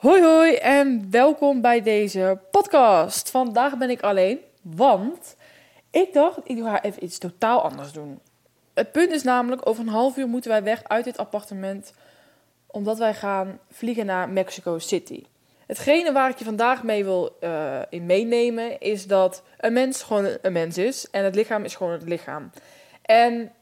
Hoi hoi en welkom bij deze podcast. Vandaag ben ik alleen, want ik dacht ik ga even iets totaal anders doen. Het punt is namelijk, over een half uur moeten wij weg uit dit appartement omdat wij gaan vliegen naar Mexico City. Hetgene waar ik je vandaag mee wil uh, in meenemen is dat een mens gewoon een mens is en het lichaam is gewoon het lichaam. En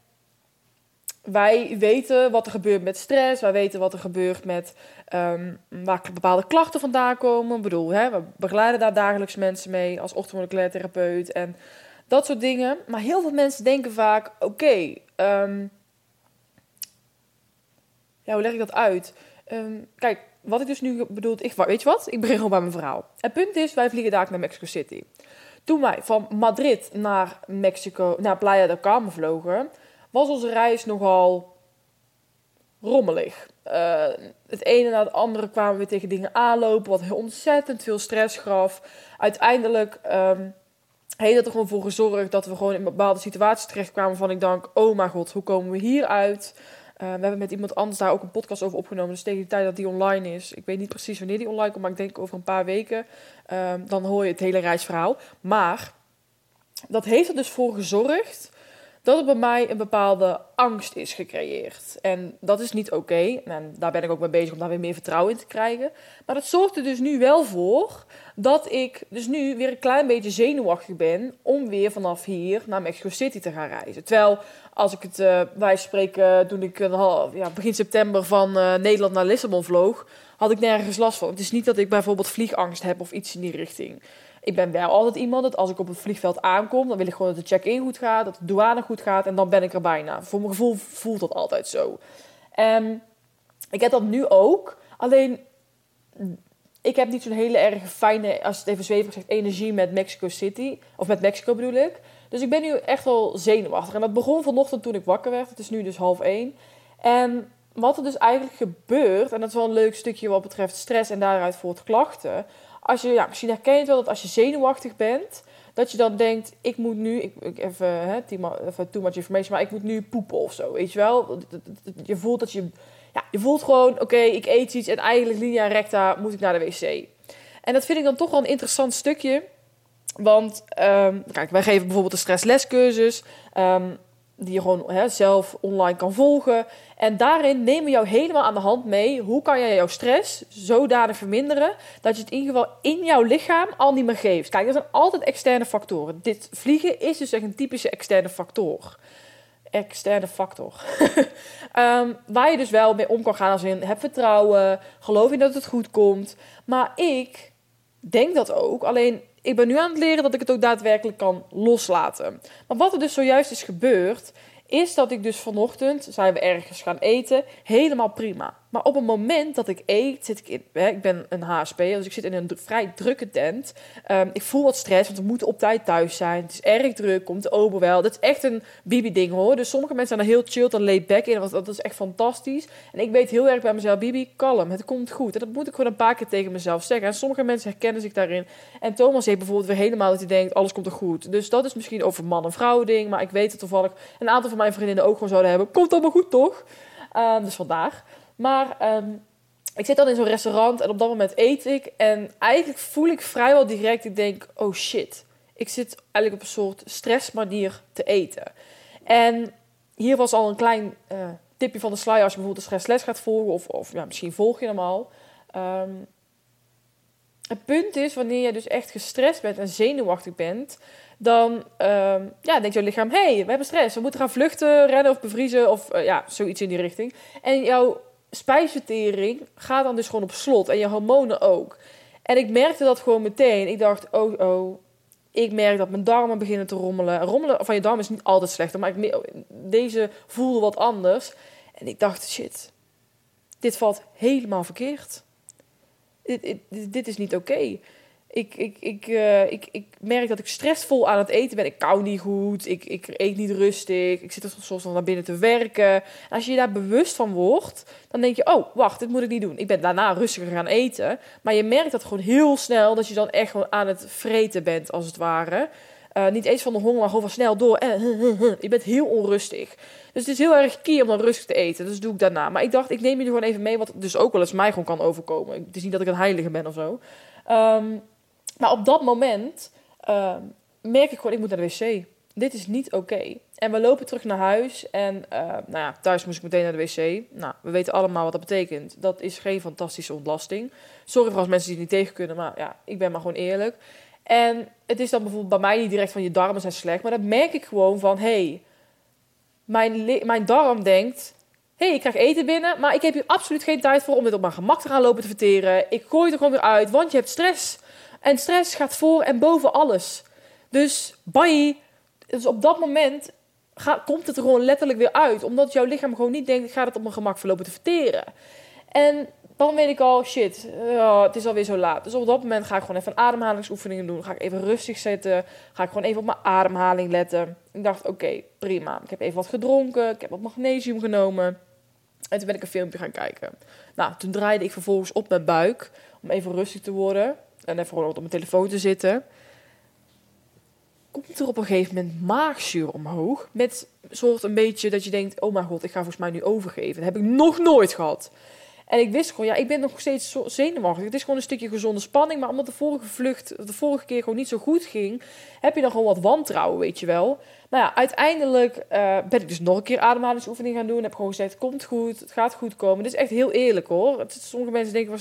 wij weten wat er gebeurt met stress, wij weten wat er gebeurt met um, waar bepaalde klachten vandaan komen. Ik bedoel, hè, we begeleiden daar dagelijks mensen mee als orthomoleculair therapeut en dat soort dingen. Maar heel veel mensen denken vaak: oké, um, ja, hoe leg ik dat uit? Um, kijk, wat ik dus nu bedoel, ik, weet je wat? Ik begin gewoon bij mijn verhaal. Het punt is, wij vliegen daar naar Mexico City. Toen wij van Madrid naar Mexico, naar Playa del Carmen vlogen, was onze reis nogal rommelig. Uh, het ene na het andere kwamen we tegen dingen aanlopen, wat ontzettend veel stress gaf. Uiteindelijk um, heeft het er gewoon voor gezorgd dat we gewoon in bepaalde situaties terechtkwamen van ik denk, oh mijn god, hoe komen we hier uit? Uh, we hebben met iemand anders daar ook een podcast over opgenomen. Dus tegen de tijd dat die online is, ik weet niet precies wanneer die online komt, maar ik denk over een paar weken, uh, dan hoor je het hele reisverhaal. Maar dat heeft er dus voor gezorgd dat er bij mij een bepaalde angst is gecreëerd. En dat is niet oké. En daar ben ik ook mee bezig om daar weer meer vertrouwen in te krijgen. Maar dat zorgt er dus nu wel voor dat ik dus nu weer een klein beetje zenuwachtig ben om weer vanaf hier naar Mexico City te gaan reizen. Terwijl als ik het uh, wij spreken, toen ik een half, ja, begin september van uh, Nederland naar Lissabon vloog, had ik nergens last van. Het is niet dat ik bijvoorbeeld vliegangst heb of iets in die richting. Ik ben wel altijd iemand dat als ik op het vliegveld aankom, dan wil ik gewoon dat de check-in goed gaat, dat de douane goed gaat en dan ben ik er bijna. Voor mijn gevoel voelt dat altijd zo. En ik heb dat nu ook. Alleen ik heb niet zo'n hele erg fijne, als het even zweverig zegt, energie met Mexico City. Of met Mexico bedoel ik. Dus ik ben nu echt wel zenuwachtig. En dat begon vanochtend toen ik wakker werd. Het is nu dus half één. En wat er dus eigenlijk gebeurt, en dat is wel een leuk stukje wat betreft stress en daaruit voort klachten. Als je, ja, misschien herken je het wel dat als je zenuwachtig bent, dat je dan denkt, ik moet nu, ik, ik even, hè, even too much information, maar ik moet nu poepen of zo, weet je wel? Je voelt dat je, ja, je voelt gewoon, oké, ik eet iets en eigenlijk linea recta moet ik naar de wc. En dat vind ik dan toch wel een interessant stukje, want um, kijk, wij geven bijvoorbeeld een stresslescursus. Um, die je gewoon hè, zelf online kan volgen. En daarin nemen we jou helemaal aan de hand mee. Hoe kan jij jouw stress zodanig verminderen dat je het in ieder geval in jouw lichaam al niet meer geeft? Kijk, er zijn altijd externe factoren. Dit vliegen is dus echt een typische externe factor. Externe factor. um, waar je dus wel mee om kan gaan als in heb vertrouwen, geloof in dat het goed komt. Maar ik denk dat ook. Alleen ik ben nu aan het leren dat ik het ook daadwerkelijk kan loslaten. Maar wat er dus zojuist is gebeurd, is dat ik dus vanochtend, zijn we ergens gaan eten, helemaal prima. Maar op het moment dat ik eet, zit ik in. Hè, ik ben een HSP, dus ik zit in een vrij drukke tent. Um, ik voel wat stress, want we moeten op tijd thuis zijn. Het is erg druk, komt de ober wel. Dat is echt een Bibi-ding hoor. Dus sommige mensen zijn er heel chill, dan laid back in. Want dat is echt fantastisch. En ik weet heel erg bij mezelf, Bibi, kalm, het komt goed. En dat moet ik gewoon een paar keer tegen mezelf zeggen. En sommige mensen herkennen zich daarin. En Thomas heeft bijvoorbeeld weer helemaal dat hij denkt, alles komt er goed. Dus dat is misschien over man- en vrouw ding. Maar ik weet het toevallig een aantal van mijn vriendinnen ook gewoon zouden hebben. Komt allemaal goed toch? Um, dus vandaag. Maar um, ik zit dan in zo'n restaurant en op dat moment eet ik. En eigenlijk voel ik vrijwel direct, ik denk, oh shit. Ik zit eigenlijk op een soort stressmanier te eten. En hier was al een klein uh, tipje van de sluier als je bijvoorbeeld een stressles gaat volgen. Of, of ja, misschien volg je hem al. Um, het punt is, wanneer je dus echt gestrest bent en zenuwachtig bent, dan um, ja, denkt jouw lichaam: hé, hey, we hebben stress, we moeten gaan vluchten, rennen of bevriezen of uh, ja, zoiets in die richting. En jouw spijsvertering gaat dan dus gewoon op slot en je hormonen ook. En ik merkte dat gewoon meteen. Ik dacht, oh, oh, ik merk dat mijn darmen beginnen te rommelen. Rommelen van je darmen is niet altijd slechter, maar ik, deze voelde wat anders. En ik dacht, shit, dit valt helemaal verkeerd. Dit, dit, dit is niet oké. Ik, ik, ik, eh, ik, ik merk dat ik stressvol aan het eten ben. Ik kou niet goed. Ik, ik eet niet rustig. Ik zit er soms nog naar binnen te werken. En als je je daar bewust van wordt, dan denk je: oh, wacht, dit moet ik niet doen. Ik ben daarna rustiger gaan eten. Maar je merkt dat gewoon heel snel dat je dan echt gewoon aan het vreten bent, als het ware. Uh, niet eens van de honger, maar gewoon van snel door. je bent heel onrustig. Dus het is heel erg key om dan rustig te eten. Dus doe ik daarna. Maar ik dacht, ik neem je gewoon even mee, wat dus ook wel eens mij gewoon kan overkomen. Het is niet dat ik een heilige ben of zo. Um, maar op dat moment uh, merk ik gewoon, ik moet naar de wc. Dit is niet oké. En we lopen terug naar huis. En uh, nou ja, thuis moest ik meteen naar de wc. Nou, we weten allemaal wat dat betekent. Dat is geen fantastische ontlasting. Sorry voor als mensen die het niet tegen kunnen. Maar ja, ik ben maar gewoon eerlijk. En het is dan bijvoorbeeld bij mij niet direct van je darmen zijn slecht. Maar dat merk ik gewoon van... hey, mijn, mijn darm denkt... hey, ik krijg eten binnen, maar ik heb hier absoluut geen tijd voor om dit op mijn gemak te gaan lopen te verteren. Ik gooi het er gewoon weer uit, want je hebt stress. En stress gaat voor en boven alles. Dus bye. Dus op dat moment komt het er gewoon letterlijk weer uit. Omdat jouw lichaam gewoon niet denkt, ik ga het op mijn gemak verlopen te verteren. En dan weet ik al, shit, het is alweer zo laat. Dus op dat moment ga ik gewoon even ademhalingsoefeningen doen. Ga ik even rustig zitten. Ga ik gewoon even op mijn ademhaling letten. Ik dacht, oké, prima. Ik heb even wat gedronken. Ik heb wat magnesium genomen. En toen ben ik een filmpje gaan kijken. Nou, toen draaide ik vervolgens op mijn buik. Om even rustig te worden en even op mijn telefoon te zitten. Komt er op een gegeven moment maagzuur omhoog. Met soort een beetje dat je denkt: oh mijn god, ik ga volgens mij nu overgeven. Dat heb ik nog nooit gehad. En ik wist gewoon, ja, ik ben nog steeds zenuwachtig. Het is gewoon een stukje gezonde spanning. Maar omdat de vorige vlucht, de vorige keer gewoon niet zo goed ging, heb je dan gewoon wat wantrouwen, weet je wel. Nou ja, uiteindelijk uh, ben ik dus nog een keer ademhalingsoefening gaan doen. Heb gewoon gezegd, het komt goed, het gaat goed komen. Dit is echt heel eerlijk hoor. Sommige mensen denken,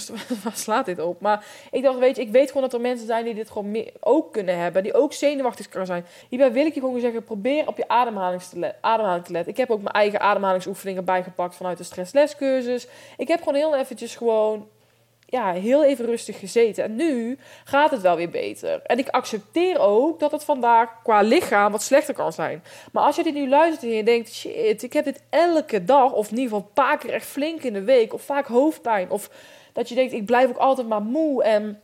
waar, slaat dit op? Maar ik dacht, weet je, ik weet gewoon dat er mensen zijn die dit gewoon ook kunnen hebben. Die ook zenuwachtig kunnen zijn. Hierbij wil ik je gewoon zeggen, probeer op je ademhaling te, ademhaling te letten. Ik heb ook mijn eigen ademhalingsoefeningen bijgepakt vanuit de stresslescursus. Ik heb gewoon heel eventjes gewoon ja, heel even rustig gezeten. En nu gaat het wel weer beter. En ik accepteer ook dat het vandaag qua lichaam wat slechter kan zijn. Maar als je dit nu luistert en je denkt: shit, ik heb dit elke dag, of in ieder geval een paar keer echt flink in de week, of vaak hoofdpijn, of dat je denkt: ik blijf ook altijd maar moe en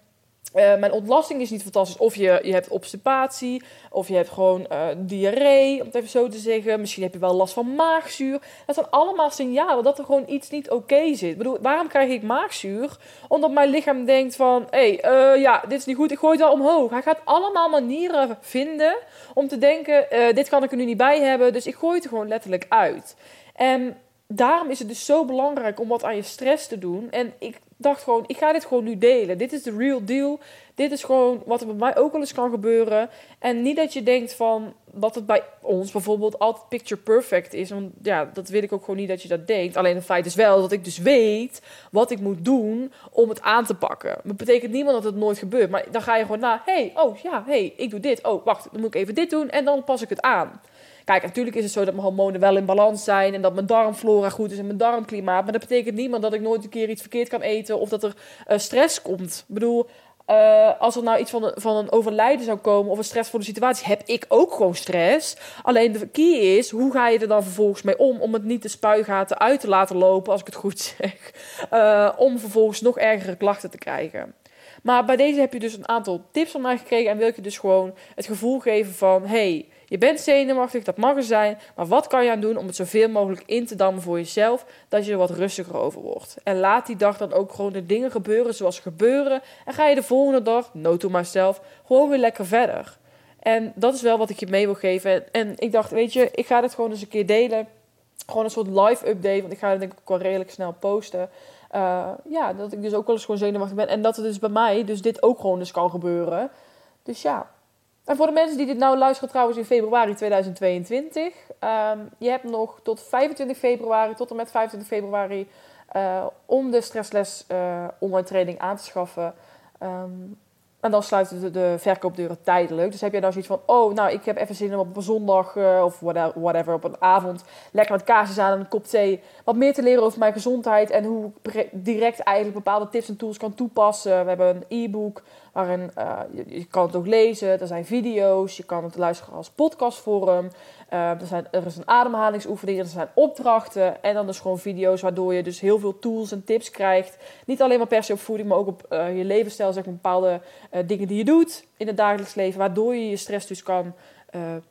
uh, mijn ontlasting is niet fantastisch. Of je, je hebt obstipatie, of je hebt gewoon uh, diarree, om het even zo te zeggen. Misschien heb je wel last van maagzuur. Dat zijn allemaal signalen dat er gewoon iets niet oké zit. Ik bedoel, waarom krijg ik maagzuur? Omdat mijn lichaam denkt van, hé, hey, uh, ja, dit is niet goed, ik gooi het wel omhoog. Hij gaat allemaal manieren vinden om te denken, dit kan ik er nu niet bij hebben, dus ik gooi het er gewoon letterlijk uit. En daarom is het dus zo belangrijk om wat aan je stress te doen. En ik dacht gewoon, ik ga dit gewoon nu delen. Dit is de real deal. Dit is gewoon wat er bij mij ook wel eens kan gebeuren. En niet dat je denkt van dat het bij ons bijvoorbeeld altijd picture perfect is. Want ja, dat wil ik ook gewoon niet dat je dat denkt. Alleen het feit is wel dat ik dus weet wat ik moet doen om het aan te pakken. Dat betekent niemand dat het nooit gebeurt. Maar dan ga je gewoon na, hey, oh ja, hey, ik doe dit. Oh, wacht, dan moet ik even dit doen en dan pas ik het aan. Kijk, natuurlijk is het zo dat mijn hormonen wel in balans zijn en dat mijn darmflora goed is en mijn darmklimaat. Maar dat betekent niemand dat ik nooit een keer iets verkeerd kan eten of dat er uh, stress komt. Ik bedoel, uh, als er nou iets van van een overlijden zou komen of een stressvolle situatie, heb ik ook gewoon stress. Alleen de key is, hoe ga je er dan vervolgens mee om? Om het niet de spuigaten uit te laten lopen, als ik het goed zeg. Uh, om vervolgens nog ergere klachten te krijgen. Maar bij deze heb je dus een aantal tips van mij gekregen en wil ik je dus gewoon het gevoel geven van, hey, je bent zenuwachtig, dat mag er zijn. Maar wat kan je aan doen om het zoveel mogelijk in te dammen voor jezelf, dat je er wat rustiger over wordt? En laat die dag dan ook gewoon de dingen gebeuren zoals ze gebeuren. En ga je de volgende dag, no to myself, gewoon weer lekker verder. En dat is wel wat ik je mee wil geven. En ik dacht, weet je, ik ga dit gewoon eens een keer delen. Gewoon een soort live update, want ik ga het denk ik ook wel redelijk snel posten. Uh, ja, dat ik dus ook wel eens gewoon zenuwachtig ben. En dat het dus bij mij dus dit ook gewoon dus kan gebeuren. Dus ja, en voor de mensen die dit nou luisteren trouwens in februari 2022. Um, ehm, je hebt nog tot 25 februari, tot en met 25 februari, uh, om de stressles uh, online training aan te schaffen. Um, en dan sluiten de, de, verkoopdeuren tijdelijk. Dus heb je dan zoiets van: oh, nou, ik heb even zin om op een zondag uh, of whatever, op een avond lekker met kaarsjes aan en een kop thee. wat meer te leren over mijn gezondheid en hoe ik direct eigenlijk bepaalde tips en tools kan toepassen. We hebben een e-book waarin uh, je, kan het ook lezen. Er zijn video's, je kan het luisteren als podcastforum. Uh, er, zijn, er is een ademhalingsoefening, er zijn opdrachten en dan dus gewoon video's waardoor je dus heel veel tools en tips krijgt. Niet alleen maar per se op voeding, maar ook op uh, je levensstijl, zeg maar bepaalde eh, dingen die je doet in het dagelijks leven, waardoor je je stress dus kan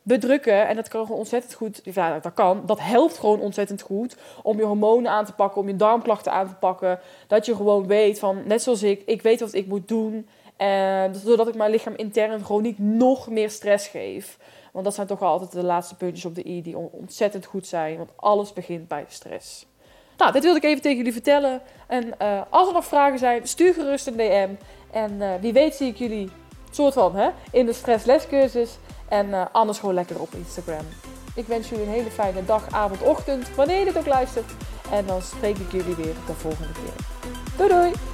bedrukken. En dat kan gewoon ontzettend goed. Ja, dat kan. Dat helpt gewoon ontzettend goed om je hormonen aan te pakken, om je darmklachten aan te pakken. Dat je gewoon weet van, net zoals ik, ik weet wat ik moet doen. En zodat ik mijn lichaam intern gewoon niet nog meer stress geef. Want dat zijn toch altijd de laatste puntjes op de i die ontzettend goed zijn. Want alles begint bij stress. Nou, dit wilde ik even tegen jullie vertellen. En uh, als er nog vragen zijn, stuur gerust een DM. En uh, wie weet zie ik jullie soort van hè, in de stresslescursus. En uh, anders gewoon lekker op Instagram. Ik wens jullie een hele fijne dag, avond, ochtend, wanneer je dit ook luistert. En dan spreek ik jullie weer de volgende keer. Doei doei!